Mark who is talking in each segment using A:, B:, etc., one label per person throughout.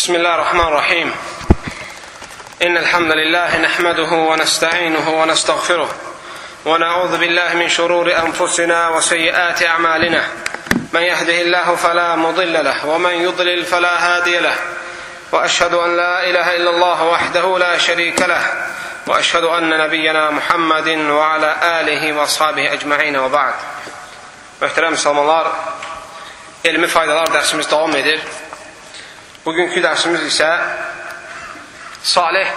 A: بسم الله الرحمن الرحيم إن الحمد لله نحمده ونستعينه ونستغفره ونعوذ بالله من شرور أنفسنا وسيئات أعمالنا من يهده الله فلا مضل له ومن يضلل فلا هادي له وأشهد أن لا إله إلا الله وحده لا شريك له وأشهد أن نبينا محمد وعلى آله وأصحابه أجمعين وبعد Möhtərəm müsəlmanlar, elmi faydalar dərsimiz davam edir. Bugünkü dərsimiz isə salih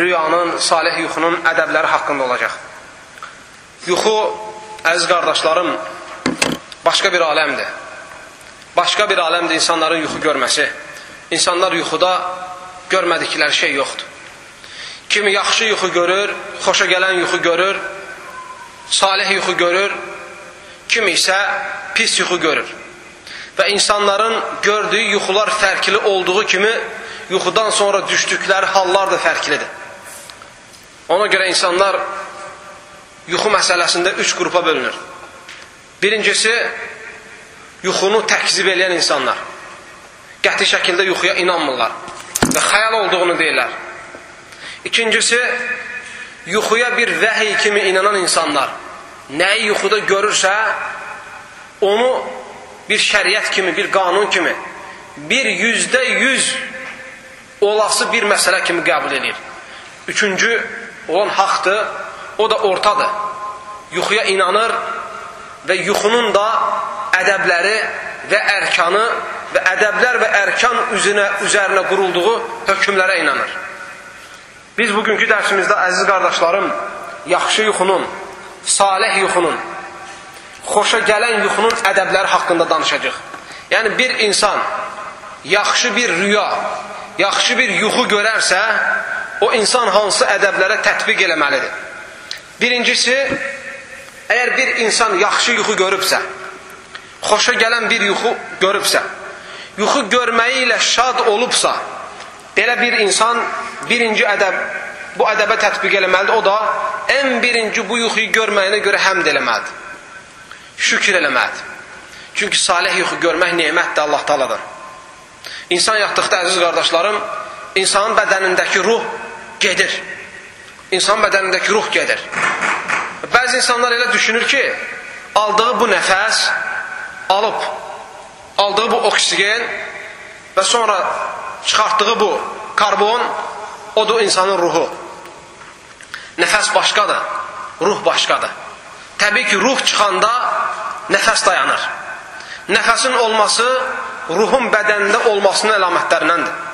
A: rüyanın, salih yuxunun ədəbləri haqqında olacaq. Yuxu, əziz qardaşlarım, başqa bir aləmdir. Başqa bir aləmdir insanların yuxu görməsi. İnsanlar yuxuda görmədikləri şey yoxdur. Kimi yaxşı yuxu görür, xoşa gələn yuxu görür, salih yuxu görür, kimi isə pis yuxu görür. Və insanların gördüyü yuxular fərqli olduğu kimi, yuxudan sonra düşdükləri hallar da fərqlidir. Ona görə insanlar yuxu məsələsində üç qrupa bölünür. Birincisi, yuxunu təkzib edən insanlar. Qəti şəkildə yuxuya inanmırlar və xəyal olduğunu deyirlər. İkincisi, yuxuya bir vəhiy kimi inanan insanlar nəyi yuxuda görürsə, onu bir şəriət kimi, bir qanun kimi, bir yüzdə yüz olası bir məsələ kimi qəbul edir. Üçüncü olan haqdır, o da ortadır. Yuxuya inanır və yuxunun da ədəbləri və ərkanı və ədəblər və ərkan üzünə, üzərinə qurulduğu hökmlərə inanır. Biz bugünkü dərsimizdə, əziz qardaşlarım, yaxşı yuxunun, salih yuxunun, xoşa gələn yuxunun ədəbləri haqqında danışacaq. Yəni bir insan yaxşı bir rüya, yaxşı bir yuxu görərsə, o insan hansı ədəblərə tətbiq eləməlidir? Birincisi, əgər bir insan yaxşı yuxu görübsə, xoşa gələn bir yuxu görübsə, yuxu görməyi ilə şad olubsa, belə bir insan birinci ədəb bu ədəbə tətbiq eləməlidir. O da ən birinci bu yuxuyu görməyinə görə həmd eləməlidir. Şükür eləməlidir. Çünki salih yuxu görmək nemətdir Allah taladan. İnsan yatdıqda, əziz qardaşlarım, insanın bədənindəki ruh gedir. İnsan bədənindəki ruh gedir. Bəzi insanlar elə düşünür ki, aldığı bu nəfəs, alıb, aldığı bu oksigen və sonra çıxartdığı bu karbon, odur insanın ruhu. Nəfəs başqadır, ruh başqadır. Təbii ki, ruh çıxanda nəfəs dayanır. Nəfəsin olması ruhun bədənində olmasının əlamətlərindəndir.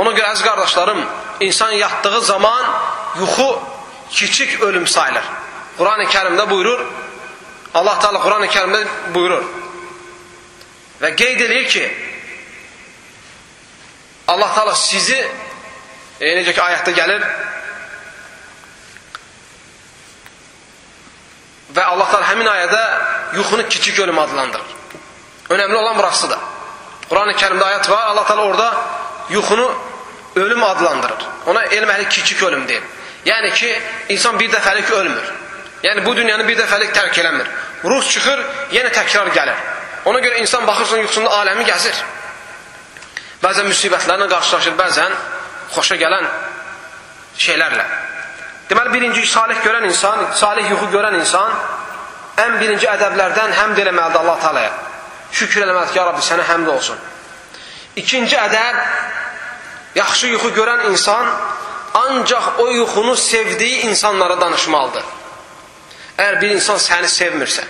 A: Ona görə əziz qardaşlarım, insan yatdığı zaman yuxu kiçik ölüm sayılır. Quran-ı Kərimdə buyurur, Allah Teala Quran-ı Kərimdə buyurur və qeyd edir ki, Allah Teala sizi e, necə ki ayətdə gəlir və Allah Teala həmin ayədə yuxunu kiçik ölüm adlandırır. Önəmli olan burasıdır. Quran-ı Kərimdə ayət var, Allah Teala orada yuxunu ölüm adlandırır. Ona elm əhli kiçik ölüm deyir. Yəni ki, insan bir dəfəlik ölmür. Yəni bu dünyanı bir dəfəlik tərk eləmir. Ruh çıxır, yenə təkrar gəlir. Ona görə insan baxırsan yuxusunda aləmi gəzir. Bəzən müsibətlərlə qarşılaşır, bəzən xoşa gələn şeylərlə. Deməli, birinci salih görən insan, salih yuxu görən insan ən birinci ədəblərdən həmd eləməlidir Allah talaya. Şükür eləməlidir ki, ya Rabbi, sənə həmd olsun. İkinci ədəb, yaxşı yuxu görən insan ancaq o yuxunu sevdiyi insanlara danışmalıdır. Əgər bir insan səni sevmirsə,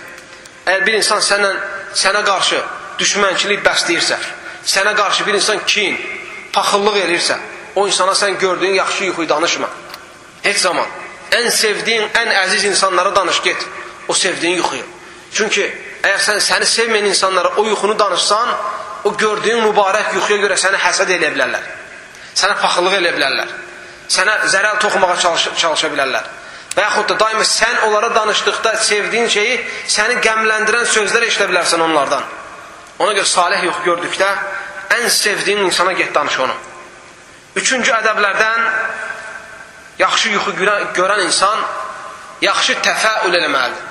A: əgər bir insan sənə, sənə qarşı düşmənçilik bəsləyirsə, sənə qarşı bir insan kin, paxıllıq elirsə, o insana sən gördüyün yaxşı yuxuyu danışma. Heç zaman. Ən sevdiyin, ən əziz insanlara danış, get. O sevdiyin yuxuyu. Çünki əgər sən səni sevməyən insanlara o yuxunu danışsan, o gördüyün mübarək yuxuya görə səni həsəd eləyə bilərlər. Sənə paxıllıq eləyə bilərlər. Sənə zərəl toxumağa çalış çalışa bilərlər. Və yaxud da daima sən onlara danışdıqda sevdiyin şeyi səni qəmləndirən sözlər eşidə bilərsən onlardan. Ona görə salih yuxu gördükdə ən sevdiyin insana get danış onu. Üçüncü ədəblərdən yaxşı yuxu görən insan yaxşı təfəül eləməlidir.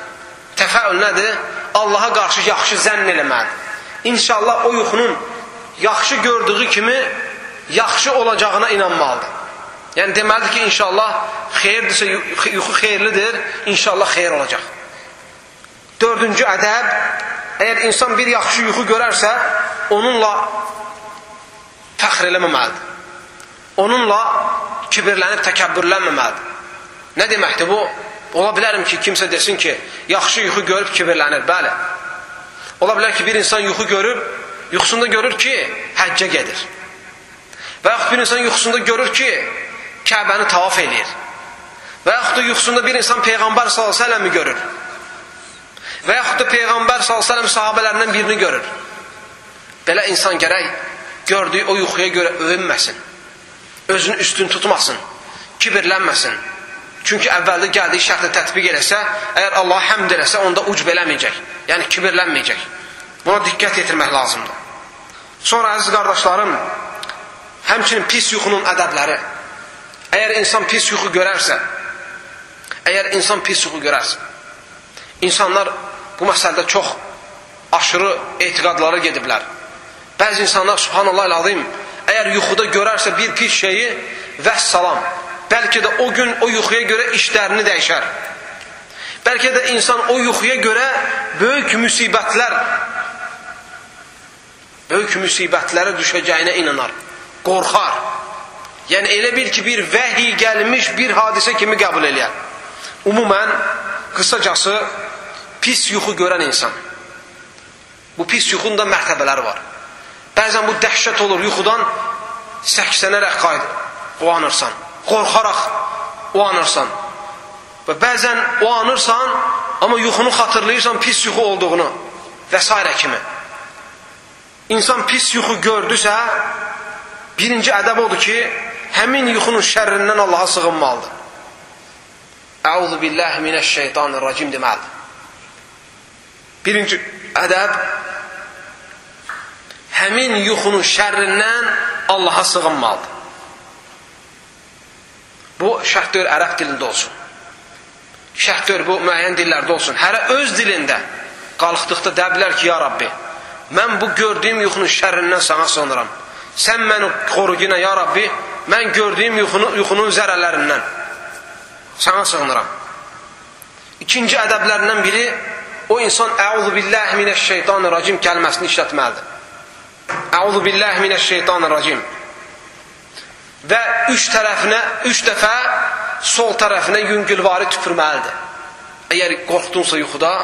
A: Təfəül nədir? Allaha qarşı yaxşı zənn eləməlidir. İnşallah o yuxunun yaxşı gördüyü kimi yaxşı olacağına inanmalıdır. Yəni deməlidir ki, inşallah xeyirdirsə, yuxu xeyirlidir, inşallah xeyir olacaq. Dördüncü ədəb, əgər insan bir yaxşı yuxu görərsə, onunla fəxr eləməməlidir. Onunla kibirlənib təkəbbürlənməməlidir. Nə deməkdir bu? Ola bilərəm ki, kimsə desin ki, yaxşı yuxu görüb kibirlənir. Bəli. Ola bilər ki, bir insan yuxu görüb, yuxusunda görür ki, həccə gedir. Və yaxud bir insan yuxusunda görür ki, Kəbəni tavaf eləyir. Və yaxud da yuxusunda bir insan Peyğəmbər s.ə.v-i görür. Və yaxud da Peyğəmbər s.ə.v sahabələrindən birini görür. Belə insan gərək gördüyü o yuxuya görə övünməsin. Özünü üstün tutmasın. Kibirlənməsin. Çünki əvvəldə gəldiyi şərtlə tətbiq eləsə, əgər Allah həmd eləsə, onda ucb eləməyəcək. Yəni kibirlənməyəcək. Buna diqqət yetirmək lazımdır. Sonra əziz qardaşlarım, həmçinin pis yuxunun ədəbləri. Əgər insan pis yuxu görərsə, əgər insan pis yuxu görərsə, insanlar bu məsələdə çox aşırı etiqadlara gediblər. Bəzi insanlar, subhanallah əl-azim, əgər yuxuda görərsə bir pis şeyi, vəssalam, bəlkə də o gün o yuxuya görə işlərini dəyişər. Bəlkə də insan o yuxuya görə böyük müsibətlər, böyük müsibətlərə düşəcəyinə inanar, qorxar. Yəni elə bil ki, bir vəhiy gəlmiş bir hadisə kimi qəbul eləyər. Umumən, qısacası, pis yuxu görən insan. Bu pis yuxunun da mərtəbələri var. Bəzən bu dəhşət olur, yuxudan səksənərək qaydır, oyanırsan. Qorxaraq oyanırsan. Və bəzən oyanırsan, amma yuxunu xatırlayırsan pis yuxu olduğunu və s. kimi. İnsan pis yuxu gördüsə, birinci ədəb odur ki, həmin yuxunun şərrindən Allaha sığınmalıdır. Əuzu billahi minəşşeytanirracim deməlidir. Birinci ədəb həmin yuxunun şərrindən Allaha sığınmalıdır. Bu şərtdir ərəb dilində olsun. Şərtdir bu müəyyən dillərdə olsun. Hərə öz dilində qalxdıqda də bilər ki, ya Rabbi, mən bu gördüyüm yuxunun şərrindən sana sığınıram. Sən məni qoru yenə, ya Rabbi, mən gördüyüm yuxunu, yuxunun zərərlərindən sana sığınıram. İkinci ədəblərindən biri o insan Əuzu billahi minəşşeytanirracim kəlməsini işlətməlidir. Əuzu billahi minəşşeytanirracim. Və üç tərəfinə, üç dəfə sol tərəfinə yüngülvari tüpürməlidir. Əgər qorxdunsa yuxuda,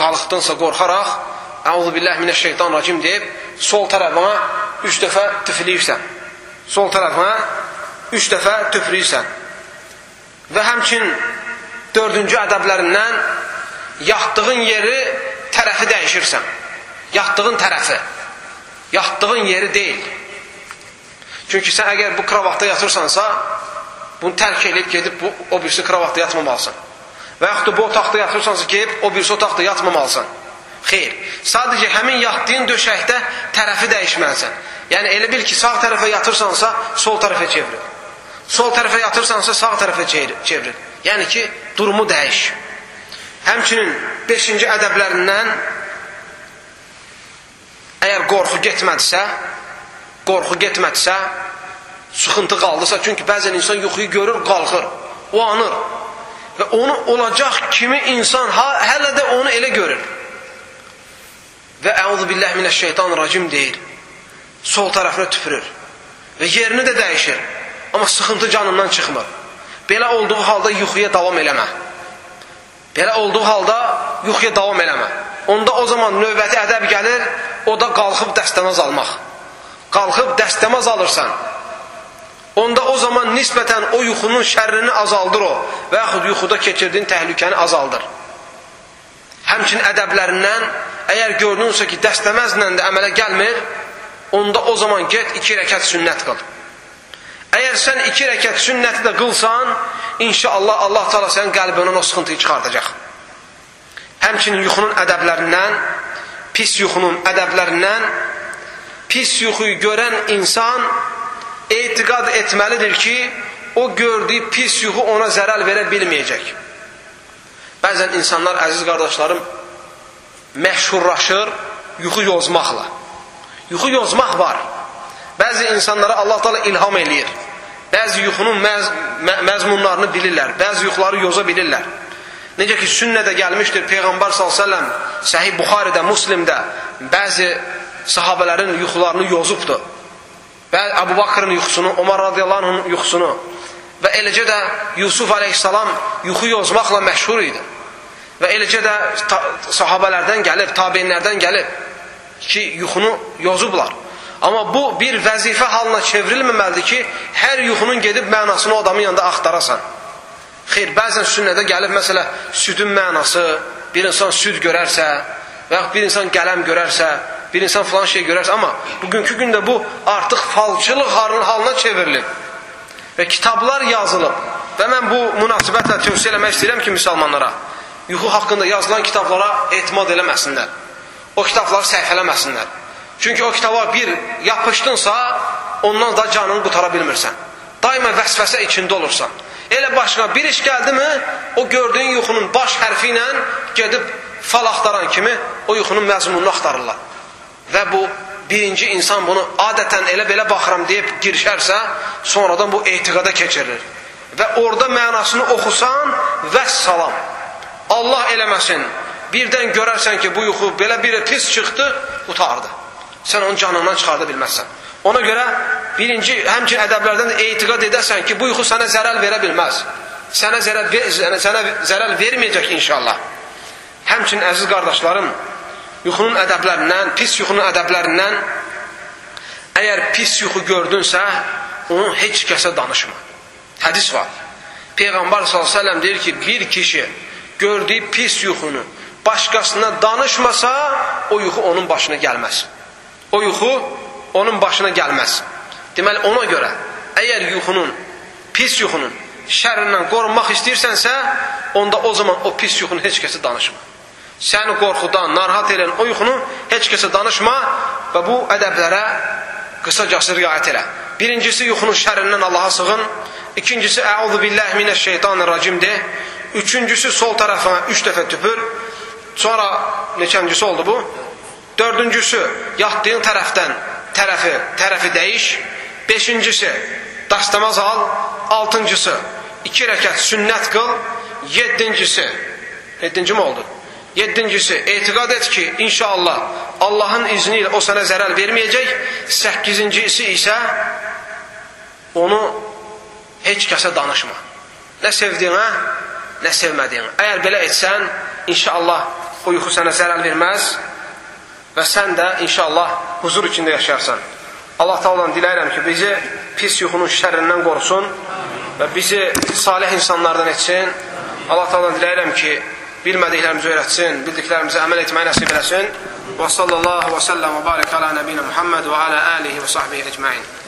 A: qalıqdınsa qorxaraq, Əuzu billahi minəşşeytanirracim deyib, sol tərəfinə üç dəfə tüfləyirsən sol tərəfə üç dəfə tüfrəyirsən. Və həmçin dördüncü ədəblərindən yatdığın yeri tərəfi dəyişirsən. Yatdığın tərəfi. Yatdığın yeri deyil. Çünki sən əgər bu kravatda yatırsansa, bunu tərk edib gedib bu, o birisi kravatda yatmamalısan. Və yaxud da bu otaqda yatırsansa gedib o birisi otaqda yatmamalısan. Xeyr. Sadəcə həmin yatdığın döşəkdə tərəfi dəyişməlisən. Yəni elə bil ki, sağ tərəfə yatırsansa, sol tərəfə çevir. Sol tərəfə yatırsansa, sağ tərəfə çevir. Yəni ki, durumu dəyiş. Həmçinin 5-ci ədəblərindən əgər qorxu getmədisə, qorxu getmədisə, sıxıntı qaldısa, çünki bəzən insan yuxuyu görür, qalxır, o anır. Və onu olacaq kimi insan hələ də onu elə görür. Və əuzu billah minəşşeytanirracim deyir sol tərəfinə tüpürür və yerini də dəyişir. Amma sıxıntı canından çıxmır. Belə olduğu halda yuxuya davam eləmə. Belə olduğu halda yuxuya davam eləmə. Onda o zaman növbəti ədəb gəlir, o da qalxıb dəstəmaz almaq. Qalxıb dəstəmaz alırsan. Onda o zaman nisbətən o yuxunun şərrini azaldır o və yaxud yuxuda keçirdiyin təhlükəni azaldır. Həmçin ədəblərindən əgər gördünsə ki, dəstəməzlə də əmələ gəlmir, onda o zaman get iki rəkət sünnət qıl. Əgər sən iki rəkət sünnəti də qılsan, inşallah Allah Taala sənin qəlbindən o sıxıntıyı çıxardacaq. Həmçinin yuxunun ədəblərindən, pis yuxunun ədəblərindən pis yuxuyu görən insan etiqad etməlidir ki, o gördüyü pis yuxu ona zərər verə bilməyəcək. Bəzən insanlar, əziz qardaşlarım, məşhurlaşır yuxu yozmaqla Yuxu yozmaq var. Bəzi insanlara Allah Taala ilham eləyir. Bəzi yuxunun məz mə məzmunlarını bilirlər. Bəzi yuxuları yoza bilirlər. Necə ki sünnədə gəlmişdir Peyğəmbər səlləm Səhih Buxaridə, Müslimdə bəzi sahabələrin yuxularını yozubdu. Və Əbu Bakrın yuxusunu, Ömər radiyallahu yuxusunu və eləcə də Yusuf əleyhissalam yuxu yozmaqla məşhur idi. Və eləcə də sahabələrdən gəlib, tabeinlərdən gəlib ki, yuxunu yozublar. Amma bu bir vəzifə halına çevrilməməlidir ki, hər yuxunun gedib mənasını o adamın yanında axtarasan. Xeyr, bəzən sünnədə gəlib, məsələ, südün mənası, bir insan süd görərsə, və yaxud bir insan qələm görərsə, bir insan filan şey görərsə, amma bugünkü gündə bu artıq falçılıq halına çevrilib. Və kitablar yazılıb. Və mən bu münasibətlə tövsiyə eləmək istəyirəm ki, müsəlmanlara, yuxu haqqında yazılan kitablara etimad eləməsinlər. O kitabları səhifələməsinlər. Çünki o kitaba bir yapışdınsa, ondan da canını qutara bilmirsən. Daima vəsvəsə içində olursan. Elə başına bir iş gəldi mi, o gördüyün yuxunun baş hərfi ilə gedib fal axtaran kimi o yuxunun məzmununu axtarırlar. Və bu birinci insan bunu adətən elə belə baxıram deyib girişərsə, sonradan bu etiqada keçirilir. Və orada mənasını oxusan, vəssalam. Allah eləməsin. Birdən görərsən ki, bu yuxu belə bir pis çıxdı, qutardı sən onun canından çıxarda bilməzsən. Ona görə birinci həmçin ədəblərdən də etiqad edəsən ki, bu yuxu sənə zərər verə bilməz. Sənə zərər, sənə zərər verməyəcək inşallah. Həmçin əziz qardaşlarım, yuxunun ədəblərindən, pis yuxunun ədəblərindən əgər pis yuxu gördünsə, onu heç kəsə danışma. Hədis var. Peyğəmbər s.ə.v deyir ki, bir kişi gördüyü pis yuxunu başqasına danışmasa, o yuxu onun başına gəlməz o yuxu onun başına gəlməz. Deməli, ona görə, əgər yuxunun, pis yuxunun şərrindən qorunmaq istəyirsənsə, onda o zaman o pis yuxunu heç kəsə danışma. Səni qorxudan, narahat edən o yuxunu heç kəsə danışma və bu ədəblərə qısacası riayət elə. Birincisi, yuxunun şərrindən Allaha sığın. İkincisi, əuzu billahi minəşşeytanirracimdir. Üçüncüsü, sol tərəfə üç dəfə tüpür. Sonra neçəncisi oldu bu? Dördüncüsü, yatdığın tərəfdən tərəfi, tərəfi dəyiş. Beşincisi, dastamaz al. Altıncısı, iki rəkət sünnət qıl. Yeddincisi, yeddinci mi oldu? Yeddincisi, etiqad et ki, inşallah Allahın izni ilə o sənə zərər verməyəcək. Səkkizincisi isə onu heç kəsə danışma. Nə sevdiyinə, nə sevmədiyinə. Əgər belə etsən, inşallah o yuxu sənə zərər verməz və sən də inşallah huzur içində yaşarsan. Allah Taala'dan diləyirəm ki, bizi pis yuxunun şərrindən qorusun və bizi salih insanlardan etsin. Allah Taala'dan diləyirəm ki, bilmədiklərimizi öyrətsin, bildiklərimizi əməl etməyi nəsib eləsin. Və sallallahu və səlləm və barik alə nəbinə Muhammed və alə alihi və sahbihi ecmain.